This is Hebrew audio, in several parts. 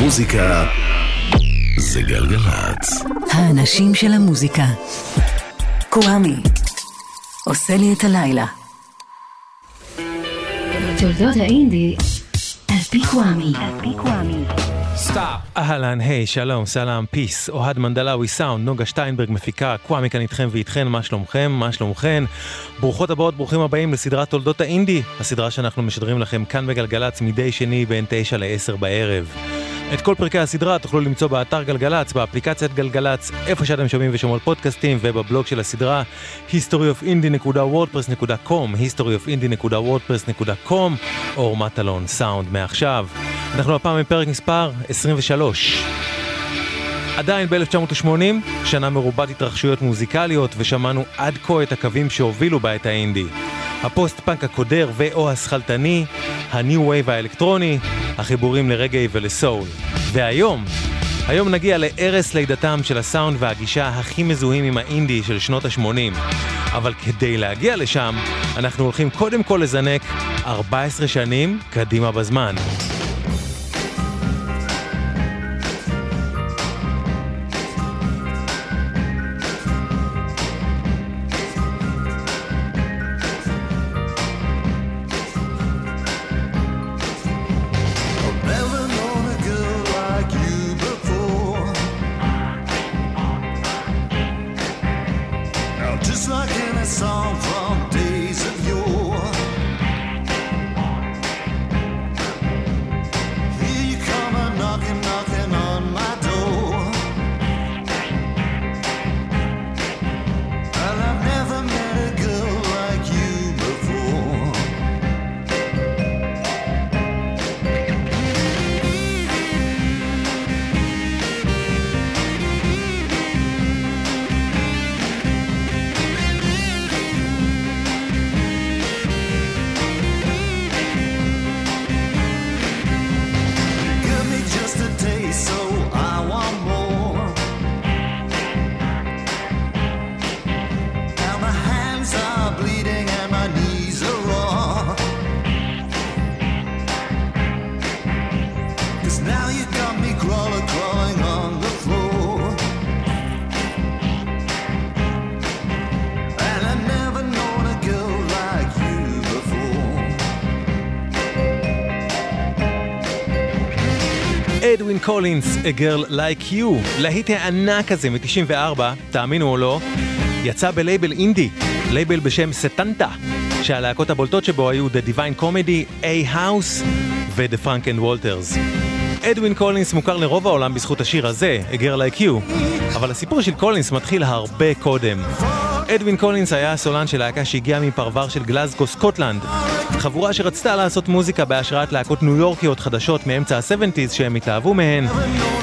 מוזיקה זה גלגלצ. האנשים של המוזיקה. קוואמי. עושה לי את הלילה. תולדות האינדי על פי קוואמי. 'Sup. אהלן, היי, שלום, סלאם, peace, אוהד מנדלאווי סאונד, נוגה שטיינברג מפיקה, קוואמי כאן איתכם ואיתכן, מה שלומכם, מה שלומכן? ברוכות הבאות, ברוכים הבאים לסדרת תולדות האינדי, הסדרה שאנחנו משדרים לכם כאן בגלגלצ מדי שני בין תשע לעשר בערב. את כל פרקי הסדרה תוכלו למצוא באתר גלגלצ, באפליקציית גלגלצ, איפה שאתם שומעים ושומעות פודקאסטים ובבלוג של הסדרה historyofindie.wordpress.com historyofindie.wordpress.com אור מטלון, סאונד מעכשיו. אנחנו הפעם בפרק מספר 23. עדיין ב-1980, שנה מרובת התרחשויות מוזיקליות, ושמענו עד כה את הקווים שהובילו בה את האינדי. הפוסט-פאנק הקודר ו/או השכלתני, ה new wave האלקטרוני, החיבורים לרגאיי ולסול. והיום, היום נגיע לערש לידתם של הסאונד והגישה הכי מזוהים עם האינדי של שנות ה-80. אבל כדי להגיע לשם, אנחנו הולכים קודם כל לזנק 14 שנים קדימה בזמן. אדווין קולינס, A Girl Like You, להיט הענק הזה מ-94, תאמינו או לא, יצא בלייבל אינדי, לייבל בשם סטנטה, שהלהקות הבולטות שבו היו The Divine Comedy, A House ו-The Frank and Walters. אדווין קולינס מוכר לרוב העולם בזכות השיר הזה, A Girl Like You, אבל הסיפור של קולינס מתחיל הרבה קודם. אדווין קולינס היה הסולן של להקה שהגיעה מפרבר של גלזגו, סקוטלנד. חבורה שרצתה לעשות מוזיקה בהשראת להקות ניו יורקיות חדשות מאמצע ה-70's שהם התאהבו בהן,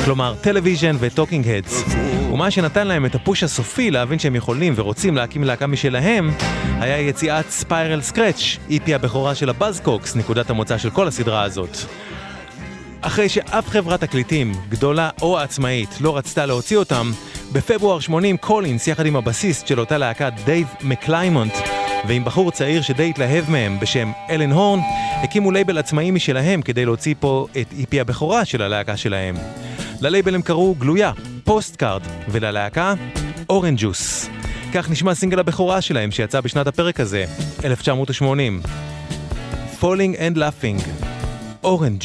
כלומר טלוויז'ן וטוקינג הדס. ומה שנתן להם את ה push הסופי להבין שהם יכולים ורוצים להקים להקה משלהם, היה יציאת Spiral Scratch, EP הבכורה של הבאזקוקס, נקודת המוצא של כל הסדרה הזאת. אחרי שאף חברת תקליטים, גדולה או עצמאית, לא רצתה להוציא אותם, בפברואר 80 קולינס, יחד עם הבסיסט של אותה להקה דייב מקליימונט, ועם בחור צעיר שדי התלהב מהם בשם אלן הורן, הקימו לייבל עצמאי משלהם כדי להוציא פה את EP הבכורה של הלהקה שלהם. ללייבל הם קראו גלויה, פוסט קארד, וללהקה אורנג' ג'וס. כך נשמע סינגל הבכורה שלהם שיצא בשנת הפרק הזה, 1980. Falling and Laughing, אורנג'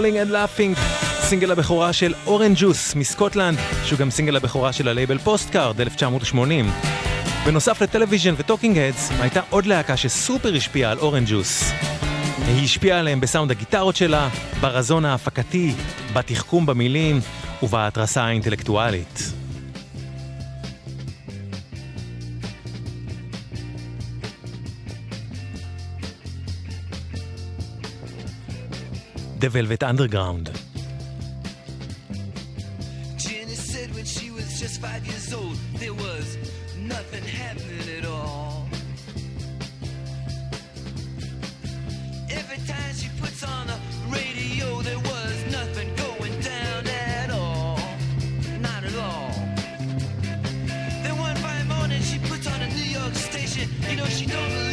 Falling and Laughing, סינגל הבכורה של אורנג' ג'וס מסקוטלנד, שהוא גם סינגל הבכורה של הלייבל פוסט קארד 1980. בנוסף לטלוויז'ן וטוקינג הדס, הייתה עוד להקה שסופר השפיעה על אורנג' ג'וס. היא השפיעה עליהם בסאונד הגיטרות שלה, ברזון ההפקתי, בתחכום במילים ובהתרסה האינטלקטואלית. The Velvet Underground. Jenny said when she was just five years old, there was nothing happening at all. Every time she puts on radio, there was nothing going down at all. Not at all. Then one fine morning, she puts on a New York station. You know, she don't believe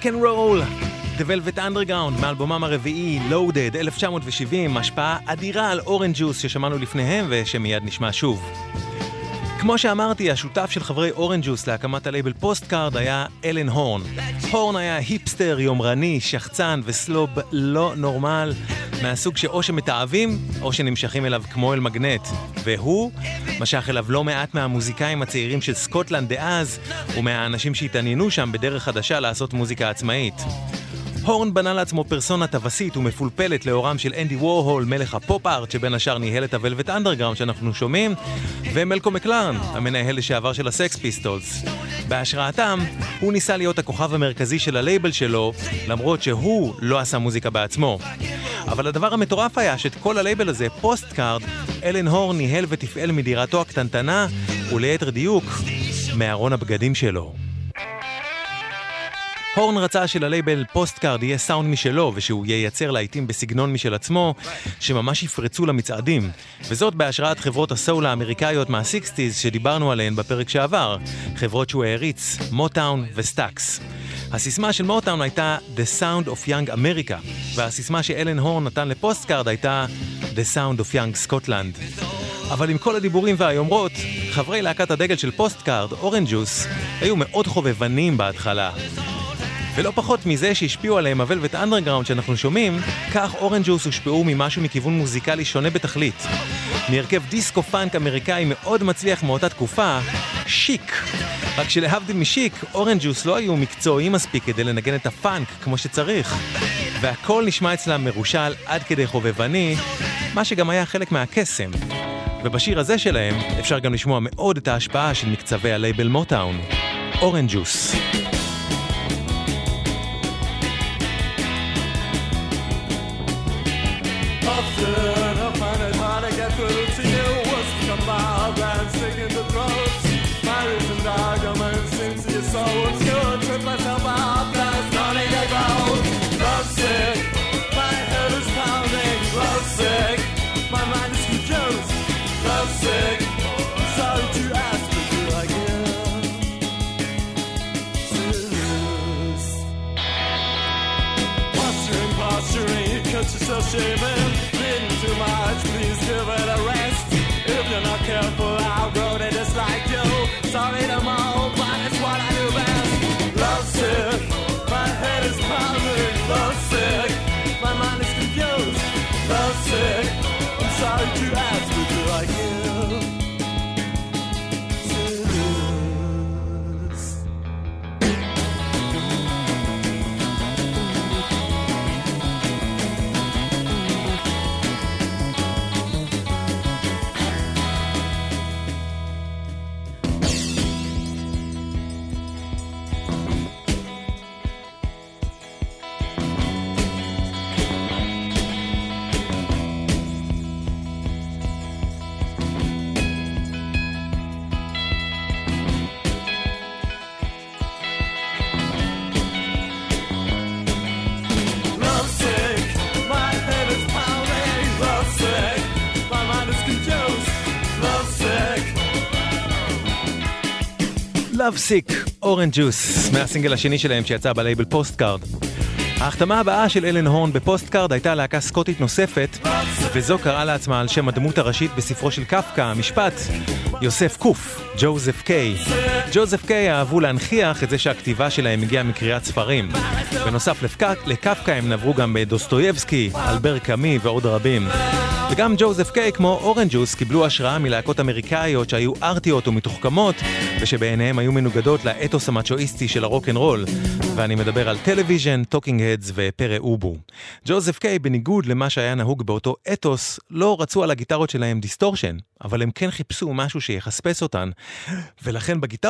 Rock and Roll, The Velvet Underground, מאלבומם הרביעי, Loaded, 1970, השפעה אדירה על אורנג' ג'וס ששמענו לפניהם ושמיד נשמע שוב. כמו שאמרתי, השותף של חברי אורנג' ג'וס להקמת הלייבל פוסט קארד היה אלן הורן. הורן היה היפסטר, יומרני, שחצן וסנוב לא נורמלי, מהסוג שאו שמתעבים או שנמשכים אליו כמו אל מגנט. והוא משך אליו לא מעט מהמוזיקאים הצעירים של סקוטלנד דאז, ומהאנשים שהתעניינו שם בדרך חדשה לעשות מוזיקה עצמאית. הורן בנה לעצמו פרסונה טווסית ומפולפלת לאורם של אנדי וורהול, מלך הפופ-ארט, שבין השאר ניהל את ה Velvet Underground שאנחנו שומעים, ומלקולם מקלרן, המנהל לשעבר של ה Sex Pistols. בהשראתם, הוא ניסה להיות הכוכב המרכזי של הלייבל שלו, למרות שהוא לא עשה מוזיקה בעצמו. אבל הדבר המטורף היה שאת כל הלייבל הזה, Postcard, אלן הורן ניהל ותפעל מדירתו הקטנטנה, וליתר דיוק, מארון הבגדים שלו. הורן רצה שללייבל Postcard יהיה סאונד משלו ושהוא ייצר להיטים בסגנון משל עצמו שממש יפרצו למצעדים. וזאת בהשראת חברות הסול האמריקאיות מהסיקסטיז שדיברנו עליהן בפרק שעבר חברות שהוא העריץ, מוטאון וסטאקס. הסיסמה של מוטאון הייתה The Sound of Young America והסיסמה שאלן הורן נתן ל Postcard הייתה The Sound of Young Scotland. אבל עם כל הדיבורים והיומרות, חברי להקת הדגל של Postcard, Orange Juice, היו מאוד חובבנים בהתחלה. ולא פחות מזה שהשפיעו עליהם ה Velvet Underground שאנחנו שומעים, כך Orange Juice הושפעו ממשהו מכיוון מוזיקלי שונה בתכלית. מהרכב דיסקו פאנק אמריקאי מאוד מצליח מאותה תקופה, Chic. רק שלהבדיל מ Chic, Orange Juice לא היו מקצועיים מספיק כדי לנגן את הפאנק כמו שצריך. והכל נשמע אצלם מרושל עד כדי חובבני, מה שגם היה חלק מהקסם. ובשיר הזה שלהם אפשר גם לשמוע מאוד את ההשפעה של מקצבי הלייבל מוטאון. אורנג' ג'וס. Save it. Love Sick, Orange Juice, מהסינגל השני שלהם שיצא בלייבל Postcard. ההחתמה הבאה של אלן הורן ב Postcard הייתה להקה סקוטית נוספת, וזו קראה לעצמה על שם הדמות הראשית בספרו של קפקא, המשפט, יוסף קוף, Josef K. Josef K אהבו להנכיח את זה שהכתיבה שלהם הגיעה מקריאת ספרים. בנוסף לקפקא הם נברו גם בדוסטויבסקי, אלבר קאמי ועוד רבים. וגם Josef K כמו Orange Juice קיבלו השראה מלהקות אמריקאיות שהיו ארטיות ומתוחכמות ושבעיניהם היו מנוגדות לאתוס המצ'ואיסטי של הרוקנרול ואני מדבר על Television, Talking Heads ו Pere Ubu. Josef K בניגוד למה שהיה נהוג באותו אתוס לא רצו על הגיטרות שלהם distortion אבל הם כן חיפשו משהו שיחספס אותן ולכן בגיטרות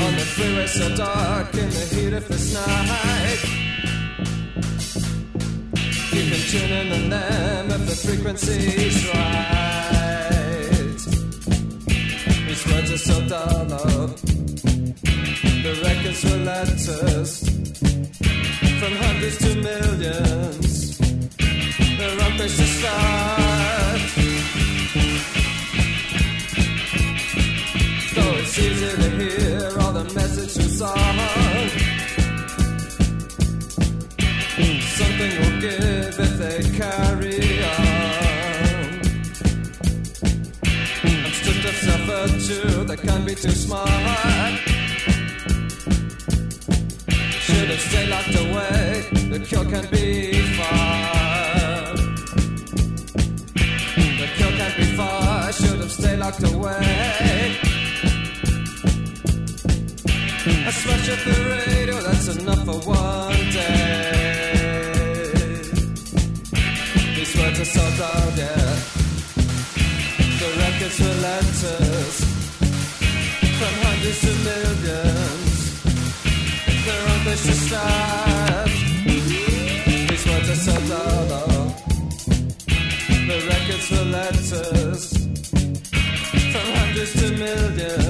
On the freeway so dark in the heat of this night. You can tune in on them if the frequency's right. These words are so dull. The records were letters that can't be too smart. Should have stayed locked away, the cure can't be far. The cure can't be far, should have stayed locked away. I smash up the radio, that's enough for one day. These words are so dull, yeah. The records were letters. From hundreds to millions.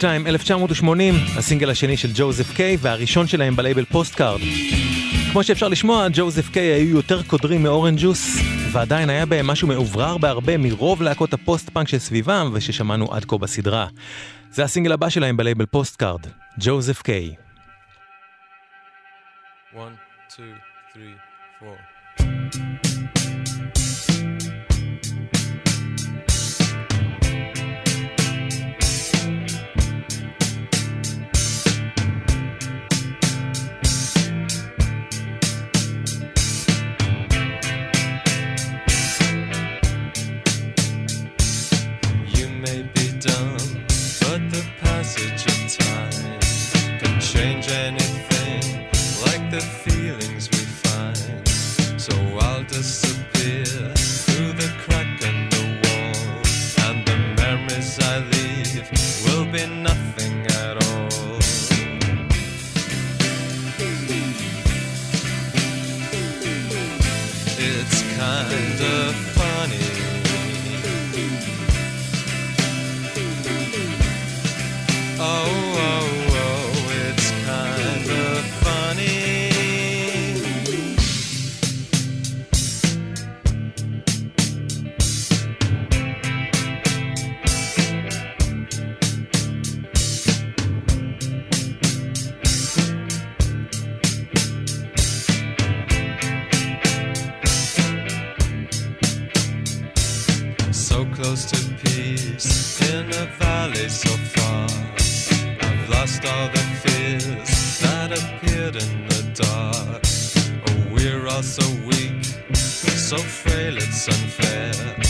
Time 1980, הסינגל השני של Josef K והראשון שלהם בלייבל Postcard. כמו שאפשר לשמוע, Josef K היו יותר קודרים מ Orange Juice, ועדיין היה בהם משהו מאוורר בהרבה מרוב להקות הפוסט-פאנק שסביבם וששמענו עד כה בסדרה. זה הסינגל הבא שלהם בלייבל Postcard, Josef K. 1, 2, then We're so weak, so frail it's unfair.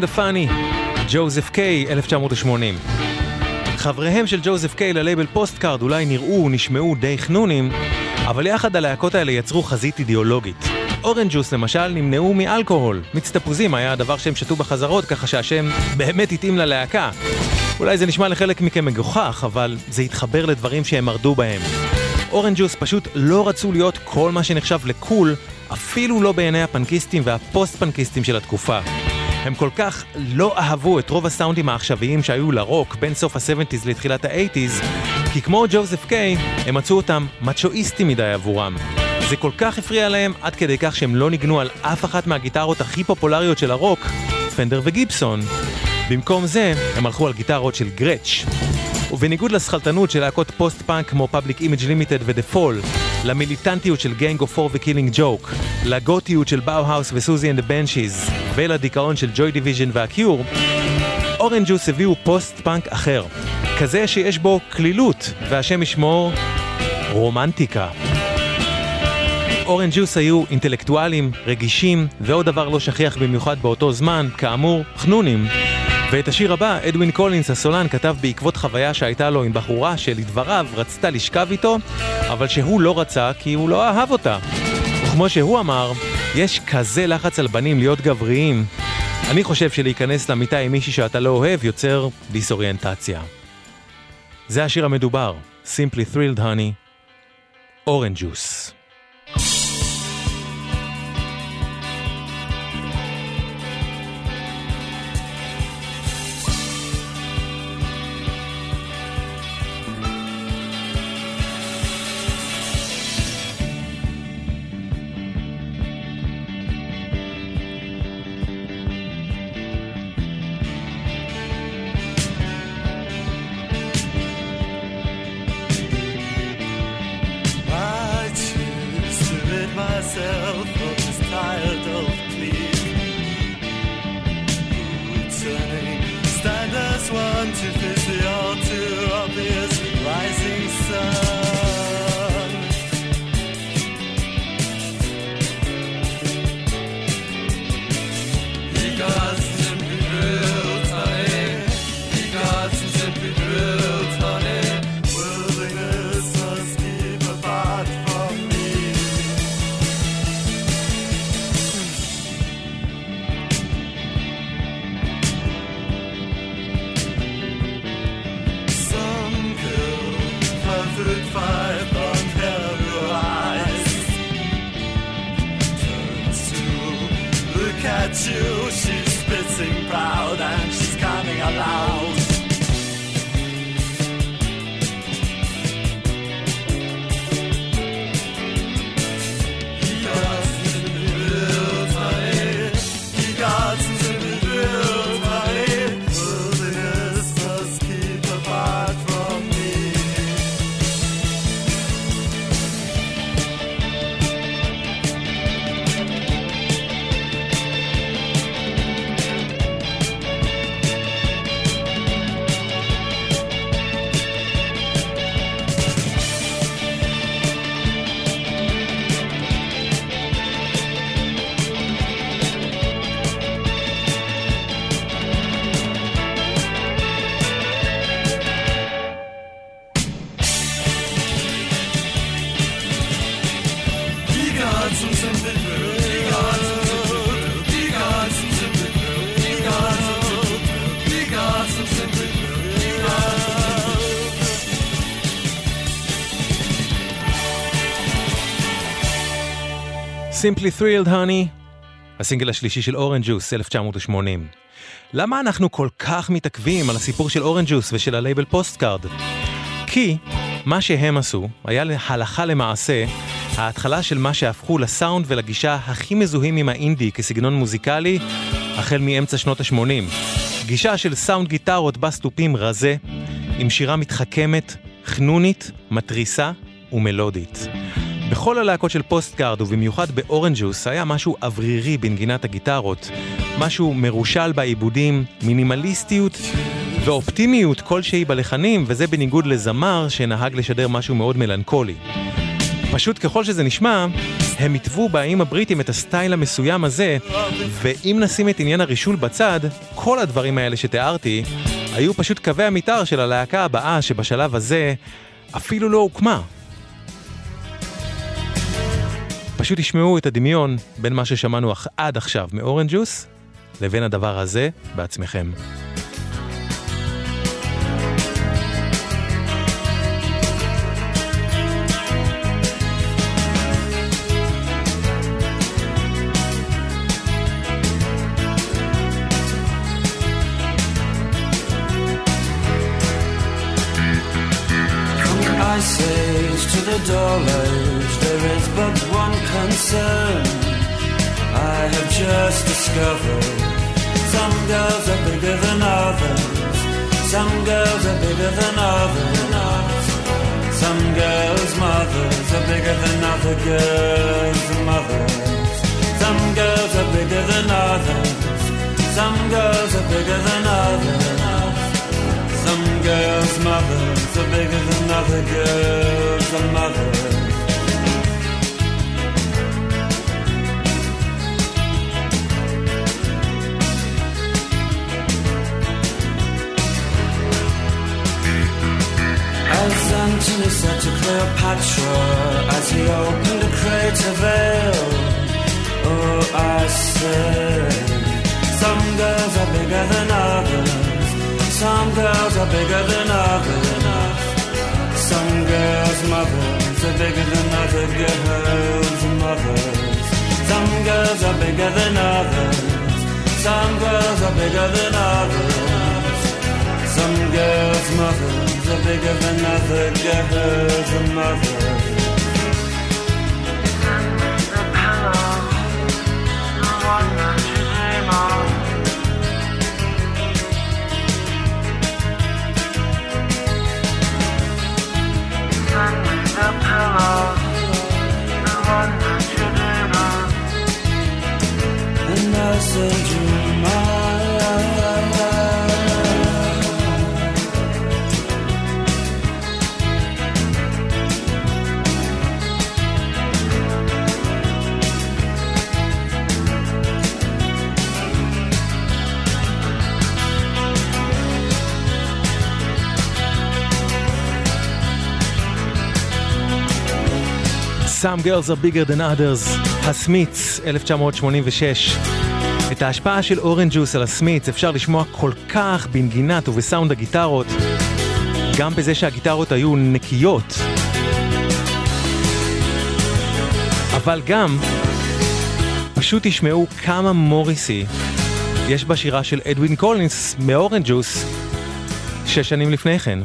It's kind of funny, Josef K, 1980. חבריהם של Josef K ללייבל Postcard אולי נראו ונשמעו די חנונים, אבל יחד הלהקות האלה יצרו חזית אידיאולוגית. Orange Juice למשל נמנעו מאלכוהול. מיץ תפוזים היה הדבר שהם שתו בחזרות, ככה שהשם באמת התאים ללהקה. אולי זה נשמע לחלק מכם מגוחך, אבל זה התחבר לדברים שהם מרדו בהם. Orange Juice פשוט לא רצו להיות כל מה שנחשב ל cool, אפילו לא בעיני הפנקיסטים והפוסט-פנקיסטים של התקופה. הם כל כך לא אהבו את רוב הסאונדים העכשוויים שהיו לרוק בין סוף ה-70's לתחילת ה-80's, כי כמו Josef K, הם מצאו אותם מצ'ואיסטים מדי עבורם. זה כל כך הפריע להם עד כדי כך שהם לא ניגנו על אף אחת מהגיטרות הכי פופולריות של הרוק, Fender ו Gibson. במקום זה, הם הלכו על גיטרות של Gretsch. ובניגוד לשכלתנות של להקות פוסט-פאנק כמו Public Image Limited ו-The Fall, למיליטנטיות של Gang of Four ו-Killing Joke, לגותיות של באו-האוס וסוזי the Banshees, ולדיכאון של Joy Division וה-Cure, Orange Juice הביאו פוסט-פאנק אחר. כזה שיש בו קלילות, והשם ישמור, רומנטיקה. Orange Juice היו אינטלקטואלים, רגישים, ועוד דבר לא שכיח במיוחד באותו זמן, כאמור, חנונים. ואת השיר הבא, אדווין קולינס הסולן כתב בעקבות חוויה שהייתה לו עם בחורה שלדבריו רצתה לשכב איתו, אבל שהוא לא רצה כי הוא לא אהב אותה. וכמו שהוא אמר, יש כזה לחץ על בנים להיות גבריים. אני חושב שלהיכנס למיטה עם מישהי שאתה לא אוהב יוצר דיסאוריינטציה. זה השיר המדובר, Simply Thrilled Honey, אורנג' ג'וס. You, Simply Thrilled Honey, הסינגל השלישי של Orange Juice, 1980. למה אנחנו כל כך מתעכבים על הסיפור של Orange Juice ושל הלייבל Postcard? כי מה שהם עשו היה הלכה למעשה ההתחלה של מה שהפכו לסאונד ולגישה הכי מזוהים עם האינדי כסגנון מוזיקלי החל מאמצע שנות ה-80. גישה של סאונד גיטרות בסטופים רזה, עם שירה מתחכמת, חנונית, מתריסה ומלודית. בכל הלהקות של Postcard ובמיוחד ב Orange Juice היה משהו אוורירי בנגינת הגיטרות, משהו מרושל בעיבודים, מינימליסטיות ואופטימיות כלשהי בלחנים, וזה בניגוד לזמר שנהג לשדר משהו מאוד מלנכולי. פשוט ככל שזה נשמע, הם התוו באיים הבריטים את הסטייל המסוים הזה, ואם נשים את עניין הרישול בצד, כל הדברים האלה שתיארתי, היו פשוט קווי המתאר של הלהקה הבאה שבשלב הזה אפילו לא הוקמה. פשוט תשמעו את הדמיון בין מה ששמענו עד עכשיו מאורנג' ג'וס לבין הדבר הזה בעצמכם. dollars, there is but one. Concern. I have just discovered some girls are bigger than others. Some girls are bigger than others. Some girls' mothers are bigger than other girls' mothers. Some girls are bigger than others. Some girls are bigger than others. Some girls' mothers are bigger than other girls' mothers. To Cleopatra as he opened a crater veil, oh, I said, some girls are bigger than others, some girls are bigger than others, some girls' mothers are bigger than other girls' mothers, some girls are bigger than others, some girls are bigger than others. Some girls' mothers are bigger than other girls' mothers. The pillow, the one that you dream of. Send me the the that you dream of. And I'll send you. Some Girls are Bigger Than Others, ה Smiths, 1986. את ההשפעה של Orange Juice על ה Smiths אפשר לשמוע כל כך בנגינת ובסאונד הגיטרות, גם בזה שהגיטרות היו נקיות. אבל גם, פשוט תשמעו כמה מוריסי יש בשירה של אדווין קולינס מ Orange Juice שש שנים לפני כן.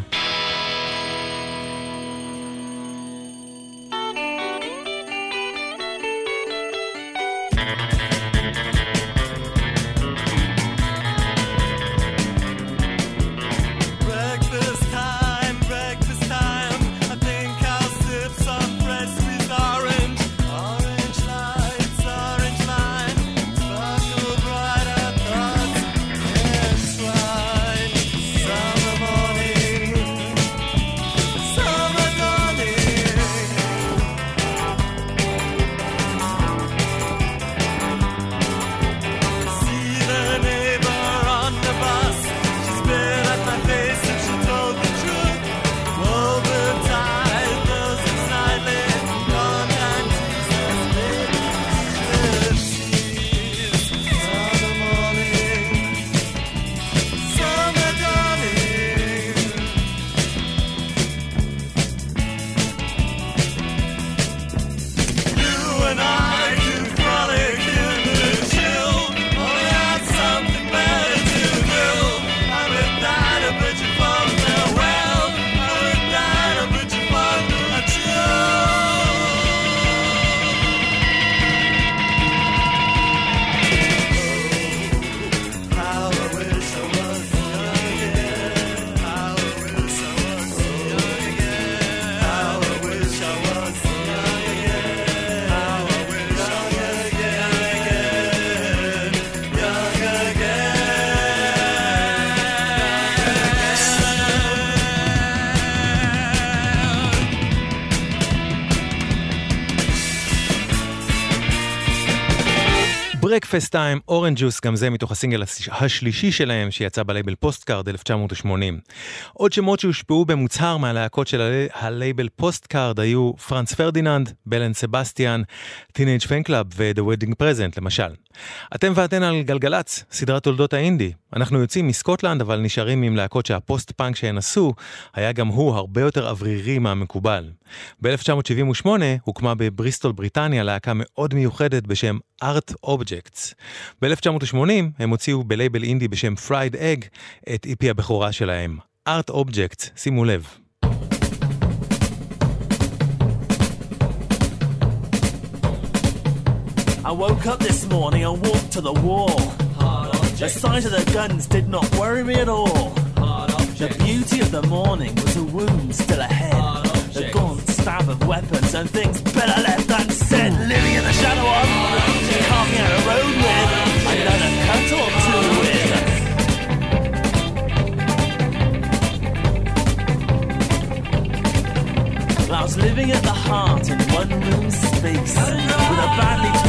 Breakfast Time, Orange Juice, גם זה מתוך הסינגל הש- השלישי שלהם שיצא בלייבל Postcard 1980. עוד שמות שהושפעו במוצהר מהלהקות של הלי- הלייבל Postcard היו Franz Ferdinand, Belle and Sebastian, Teenage Fanclub ו-The Wedding Present למשל. אתם ואתן על גלגלצ, סדרת תולדות האינדי. אנחנו יוצאים מסקוטלנד אבל נשארים עם להקות שהפוסט פאנק שהן עשו היה גם הוא הרבה יותר אוורירי מהמקובל. ב-1978 הוקמה בבריסטול בריטניה להקה מאוד מיוחדת בשם Art ב-1980 הם הוציאו בלייבל אינדי בשם Fried Egg את EP הבכורה שלהם, Art Objects, שימו לב. I woke up this morning and walked to the wall. The sight of the guns did not worry me at all. The beauty of the morning was a wound still ahead. Of weapons and things better left unsaid. Living in the shadow of, carving out a road with another cut or two with. I was living at the heart in one room space with a badly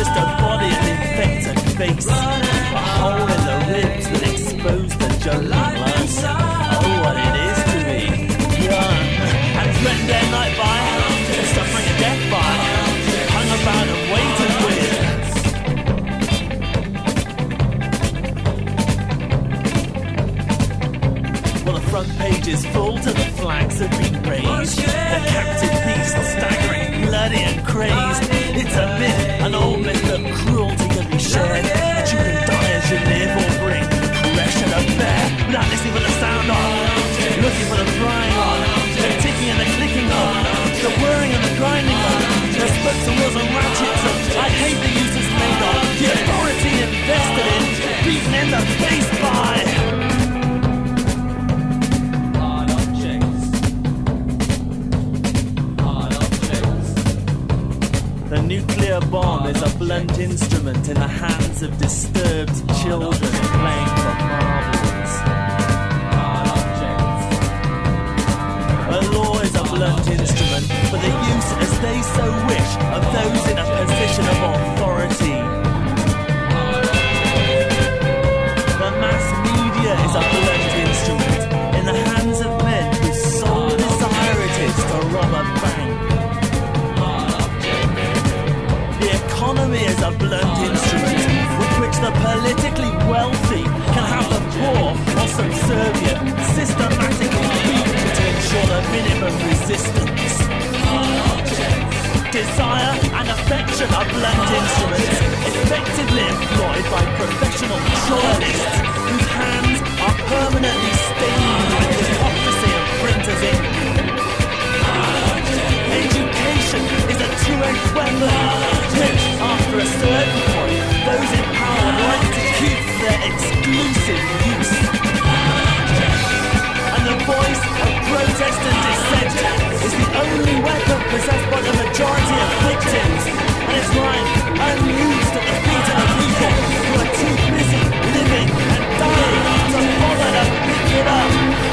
flags have been raised. The captive beast staggering, bloody and crazed. It's a myth, an old myth that cruelty can be shared. That you can die as you live or bring pressure to bear without listening for the sound of. Looking for the flying on, the ticking and the clicking of, the whirring and the grinding of, the spokes and wheels and ratchets of. I hate the use it's made of, the authority invested in, beaten in the face is a blunt instrument in the hands of disturbed children playing for marbles. A law is a blunt instrument for the use as they so wish of those in a position of authority. The mass media is a blunt instrument in the hands of men whose sole desire it is to rob a the politically wealthy can have the poor or subservient systematically beaten to ensure the minimum resistance. Desire and affection are blunt instruments effectively employed by professional journalists whose hands are permanently stained with hypocrisy and printer's ink. Education is a two-edged weapon, after a certain point, those in like to their exclusive use. And the voice of protest and dissent is the only weapon possessed by the majority of victims, and it's lying unused at the feet of the people who are too busy living and dying to bother to pick it up.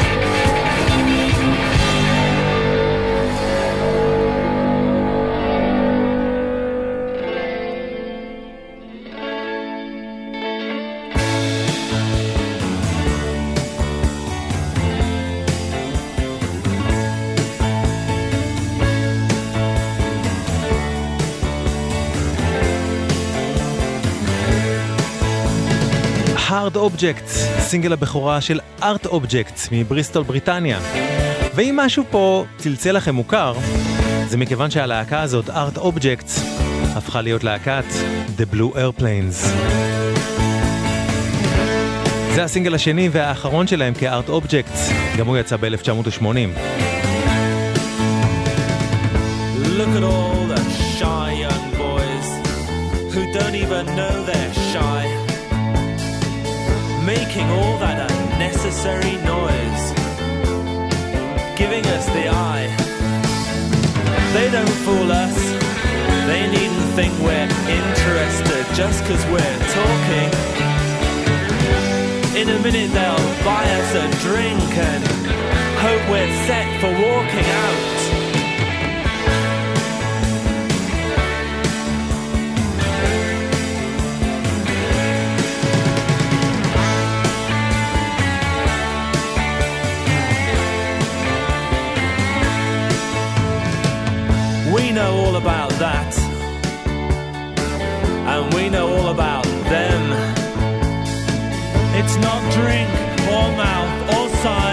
Hard Object, סינגל הבכורה של Art Objects מבריסטול בריטניה. ואם משהו פה צלצל לכם מוכר, זה מכיוון שהלהקה הזאת, Art Objects, הפכה להיות להקת The Blue Aeroplanes. זה הסינגל השני והאחרון שלהם כ Art Objects, גם הוא יצא ב-1980. Look at all the shy young boys who don't even know making all that unnecessary noise, giving us the eye. They don't fool us, they needn't think we're interested just because we're talking. In a minute they'll buy us a drink and hope we're set for walking out. Know all about them. It's not drink or mouth or size,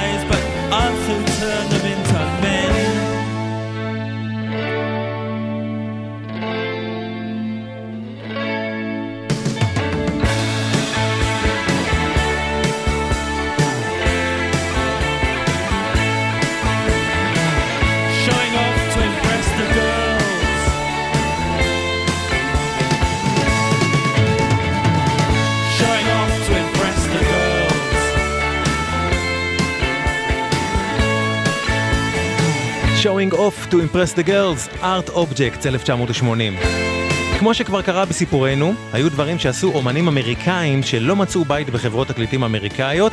Showing Off to Impress the Girls, Art Objects 1980. כמו שכבר קרה בסיפורנו, היו דברים שעשו אומנים אמריקאים שלא מצאו בית בחברות תקליטים אמריקאיות,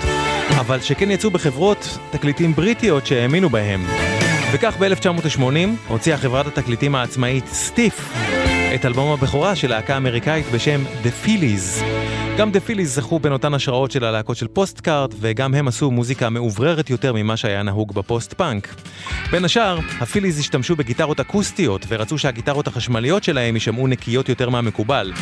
אבל שכן יצאו בחברות תקליטים בריטיות שהאמינו בהם. וכך ב-1980 הוציאה חברת התקליטים העצמאית Stiff את אלבום הבכורה של להקה אמריקאית בשם The Feelies. גם The Feelies זכו בין אותן השראות של הלהקות של Postcard, וגם הם עשו מוזיקה מאווררת יותר ממה שהיה נהוג בפוסט פאנק. בין השאר, הפיליס השתמשו בגיטרות אקוסטיות, ורצו שהגיטרות החשמליות שלהם יישמעו נקיות יותר מהמקובל.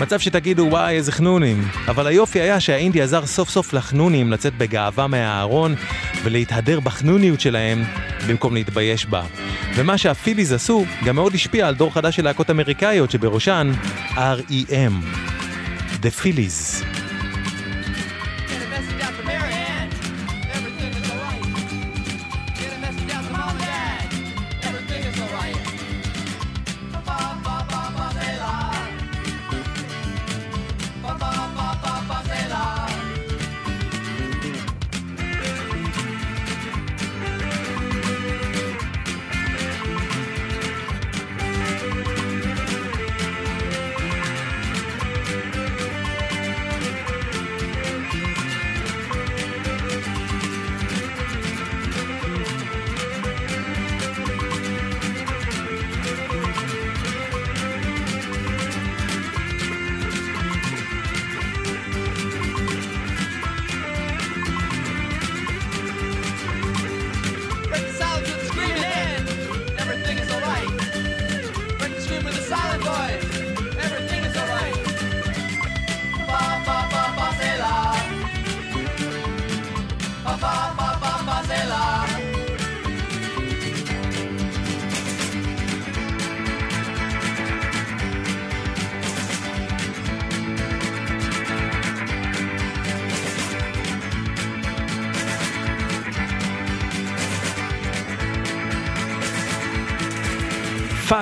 מצב שתגידו, וואי, איזה חנונים. אבל היופי היה שהאינדי עזר סוף סוף לחנונים לצאת בגאווה מהארון, ולהתהדר בחנוניות שלהם, במקום להתבייש בה. ומה שהפיליז עשו, גם מאוד השפיע על דור חדש של להקות אמריקאיות, שבראשן R.E.M. The Phillies.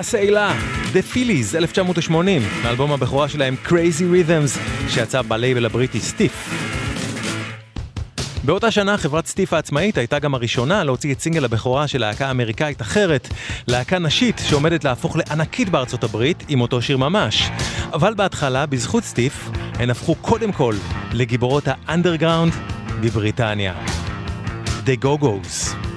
פאס איילה, The Phillies, 1980, מאלבום הבכורה שלהם Crazy Rhythms, שיצא בלייבל הבריטי סטיף. באותה שנה חברת סטיף העצמאית הייתה גם הראשונה להוציא את סינגל הבכורה של להקה אמריקאית אחרת, להקה נשית שעומדת להפוך לענקית בארצות הברית עם אותו שיר ממש. אבל בהתחלה, בזכות סטיף, הן הפכו קודם כל לגיבורות האנדרגראונד בבריטניה. The Go-Go's.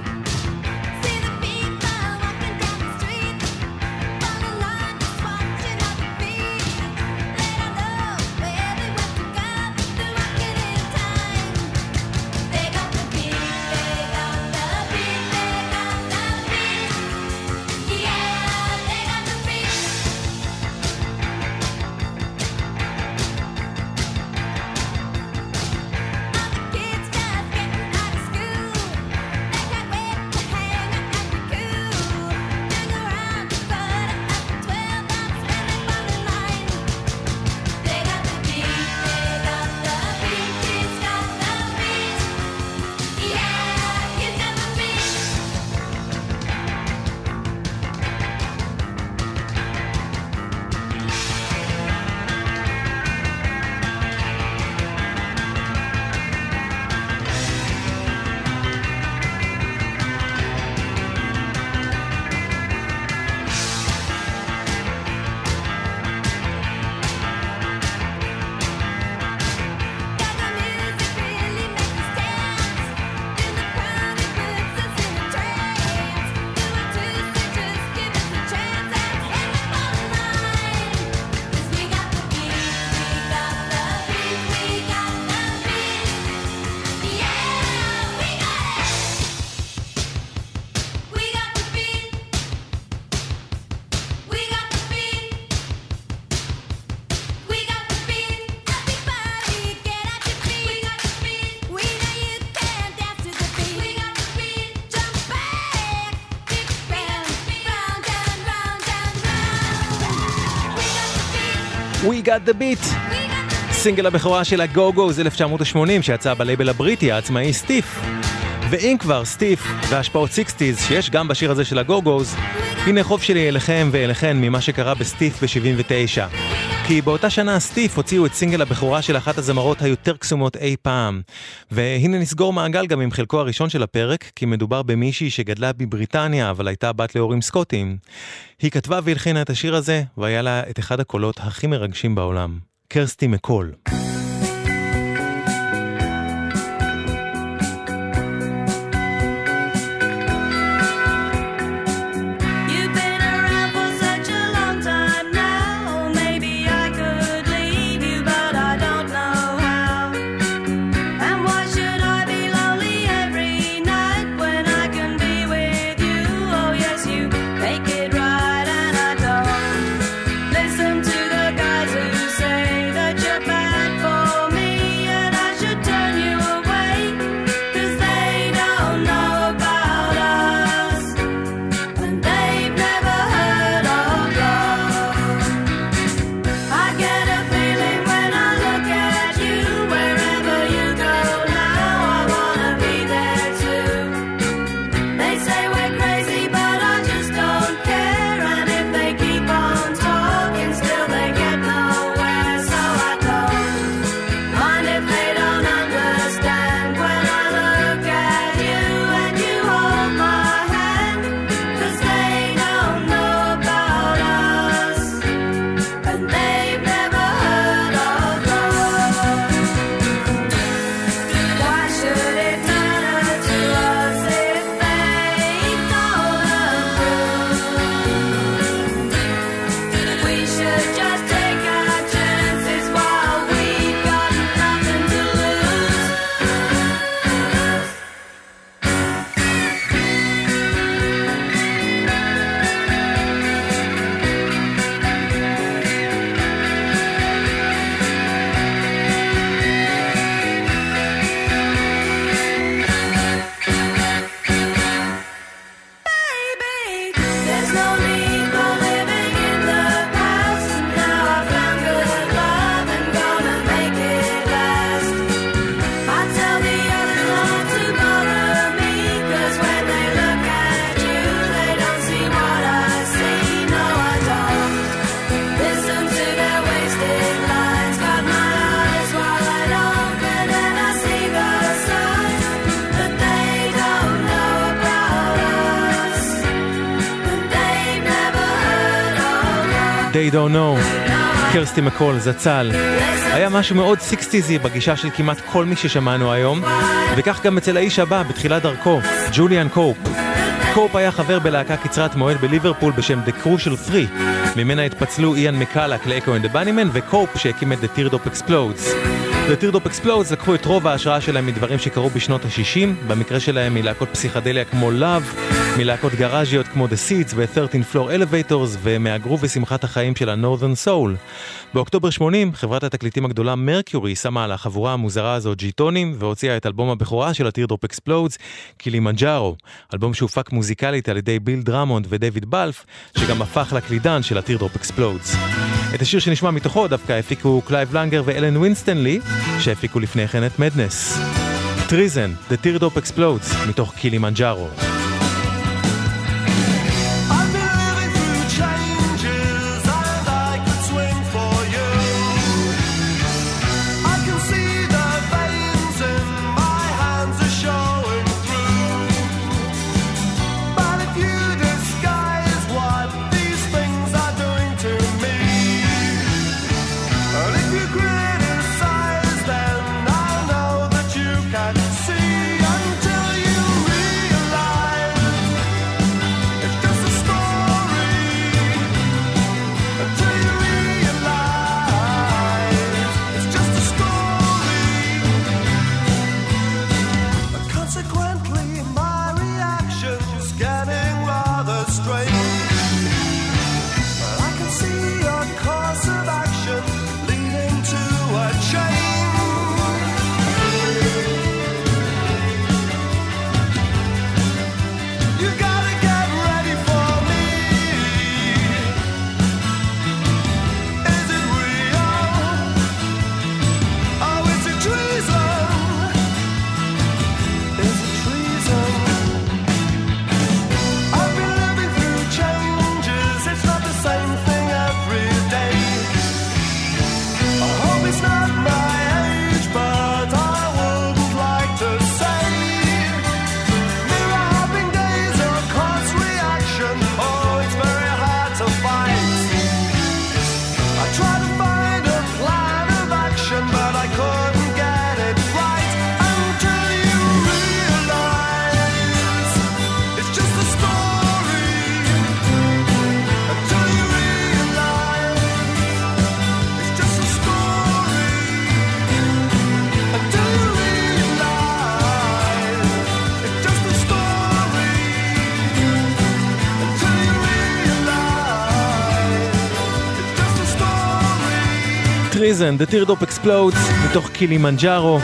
Got the beat. סינגל הבכורה של הגו-גו זה 1980 שיצא בלייבל הבריטי העצמאי Stiff. ואם כבר Stiff והשפעות סיקסטיז שיש גם בשיר הזה של ה Go-Go's, הנה חוב שלי אליכם ואליכן ממה שקרה ב Stiff ב-79. כי באותה שנה Stiff הוציאו את סינגל הבכורה של אחת הזמרות היותר קסומות אי פעם. והנה נסגור מעגל גם עם חלקו הראשון של הפרק, כי מדובר במישהי שגדלה בבריטניה, אבל הייתה בת להורים סקוטים. היא כתבה והלחינה את השיר הזה, והיה לה את אחד הקולות הכי מרגשים בעולם. קרסטי מקול. Don't know. קירסטי מקול, זצ"ל. היה משהו מאוד סיקסטיזי בגישה של כמעט כל מי ששמענו היום, וכך גם אצל האיש הבא בתחילת דרכו, ג'וליאן קופ. קופ היה חבר בלהקה קצרת מועד בליברפול בשם The Crucial 3, ממנה התפצלו איאן מקאלק ל Echo and the Bunnymen וקופ שהקים את The Teardrop Explodes. The Teardrop Explodes לקחו את רוב ההשראה שלהם מדברים שקרו בשנות ה-60, במקרה שלהם מלהקות פסיכדליה כמו Love, מלהקות גראז'יות כמו The Seeds ו-13 Floor Elevators ומהגרוב ושמחת החיים של ה-Northern Soul. באוקטובר 80 חברת התקליטים הגדולה מרקיורי שמה על החבורה המוזרה הזו ג'יטונים והוציאה את אלבום הבכורה של ה Teardrop Explodes, קילימנג'ארו, אלבום שהופק מוזיקלית על ידי ביל דרמונד ודייוויד בלף, שגם הפך לקלידן של ה Teardrop Explodes. את השיר שנשמע מתוכו דווקא הפיקו קלייב לנגר ואלן וינסטנלי, שהפיקו לפני כן את מדנס. Treason, The Teardrop Explodes, מתוך קילימנג'ארו. Treason, The Teardrop Explodes, מתוך קילימנג'ארו.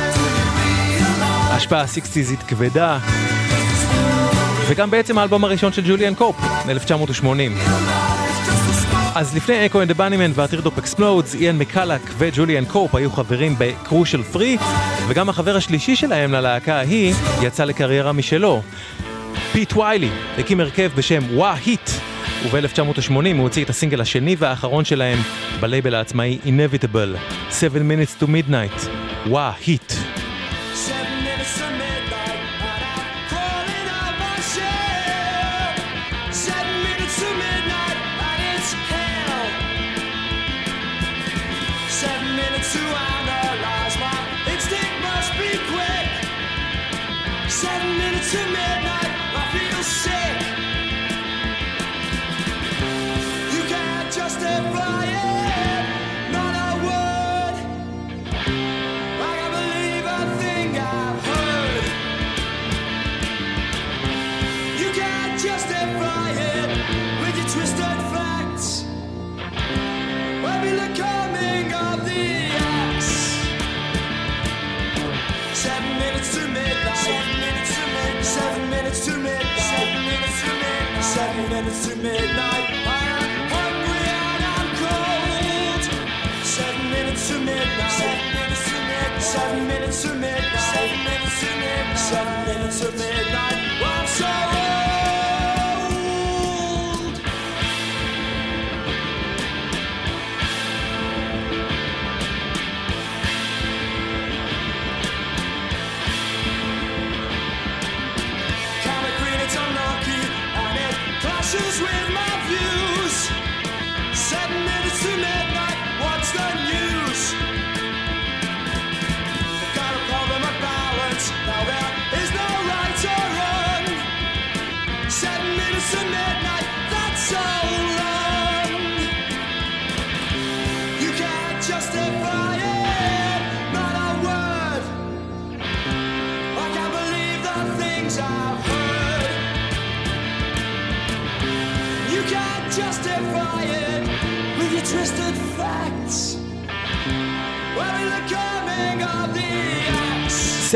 ההשפעה הסיקסטיזית כבדה. וגם בעצם האלבום הראשון של ג'וליאן קופ, מ-1980. אז לפני Echo and the Bunnymen וה Teardrop Explodes, איאן מקלק וג'וליאן קופ היו חברים ב Crucial Three, וגם החבר השלישי שלהם ללהקה ההיא יצא לקריירה משלו. פיט ויילי הקים הרכב בשם Wah! Heat, וב-1980 הוא הוציא את הסינגל השני והאחרון שלהם בלייבל העצמאי Inevitable, 7 Minutes to Midnight, וואה היט.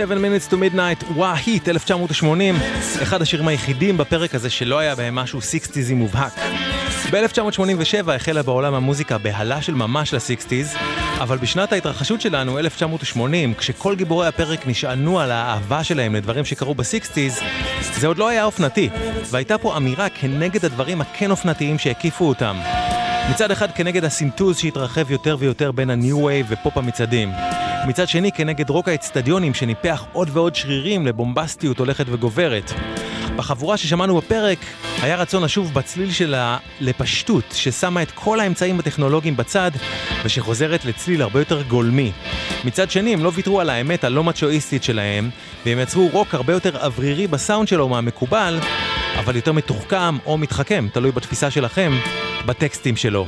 7 Minutes to Midnight, Wah! Heat, 1980, אחד השירים היחידים בפרק הזה שלא היה בהם משהו סיקסטיזי מובהק. ב-1987 החלה בעולם המוזיקה בהלה של ממש לסיקסטיז, אבל בשנת ההתרחשות שלנו, 1980, כשכל גיבורי הפרק נשענו על האהבה שלהם לדברים שקרו בסיקסטיז, זה עוד לא היה אופנתי, והייתה פה אמירה כנגד הדברים הכן אופנתיים שהקיפו אותם. מצד אחד כנגד הסינטוז שהתרחב יותר ויותר בין הניו וייב ופופ המצעדים. מצד שני כנגד רוק האצטדיונים שניפח עוד ועוד שרירים לבומבסטיות הולכת וגוברת. בחבורה ששמענו בפרק היה רצון לשוב בצליל שלה לפשטות, ששמה את כל האמצעים הטכנולוגיים בצד ושחוזרת לצליל הרבה יותר גולמי. מצד שני הם לא ויתרו על האמת הלא מצ'ואיסטית שלהם והם יצרו רוק הרבה יותר אוורירי בסאונד שלו מהמקובל, אבל יותר מתוחכם או מתחכם, תלוי בתפיסה שלכם, בטקסטים שלו.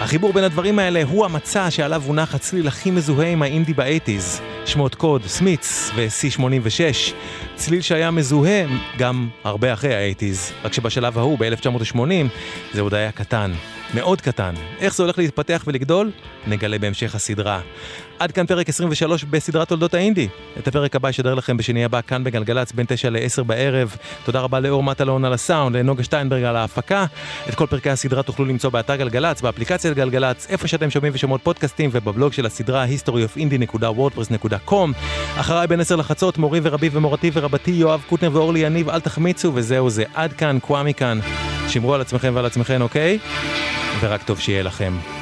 החיבור בין הדברים האלה הוא המצע שעליו הונח הצליל הכי מזוהה עם האינדי באייטיז, שמות קוד סמית'ס ו-C86, צליל שהיה מזוהה גם הרבה אחרי האייטיז, רק שבשלב ההוא, ב-1980, זה עוד היה קטן, מאוד קטן. איך זה הולך להתפתח ולגדול? נגלה בהמשך הסדרה. עד כאן פרק 23 בסדרת תולדות האינדי. את הפרק הבא ישדר לכם בשני הבא כאן בגלגלצ בין 9 ל-10 בערב. תודה רבה לאור מטלון על הסאונד, לנוגה שטיינברג על ההפקה. את כל פרקי הסדרה תוכלו למצוא באתר גלגלצ, באפליקציית גלגלצ, איפה שאתם שומעים ושומעות פודקאסטים ובבלוג של הסדרה historyofindie.wordpress.com. אחריי בין 10 לחצות, מורי ורבי ומורתי ורבתי יואב קוטנר ואורלי יניב, אל תחמיצו, וזהו זה. עד כאן, קוואמי כאן. שמרו על עצמכם ועל עצמכם, אוקיי? ורק טוב שיהיה לכם.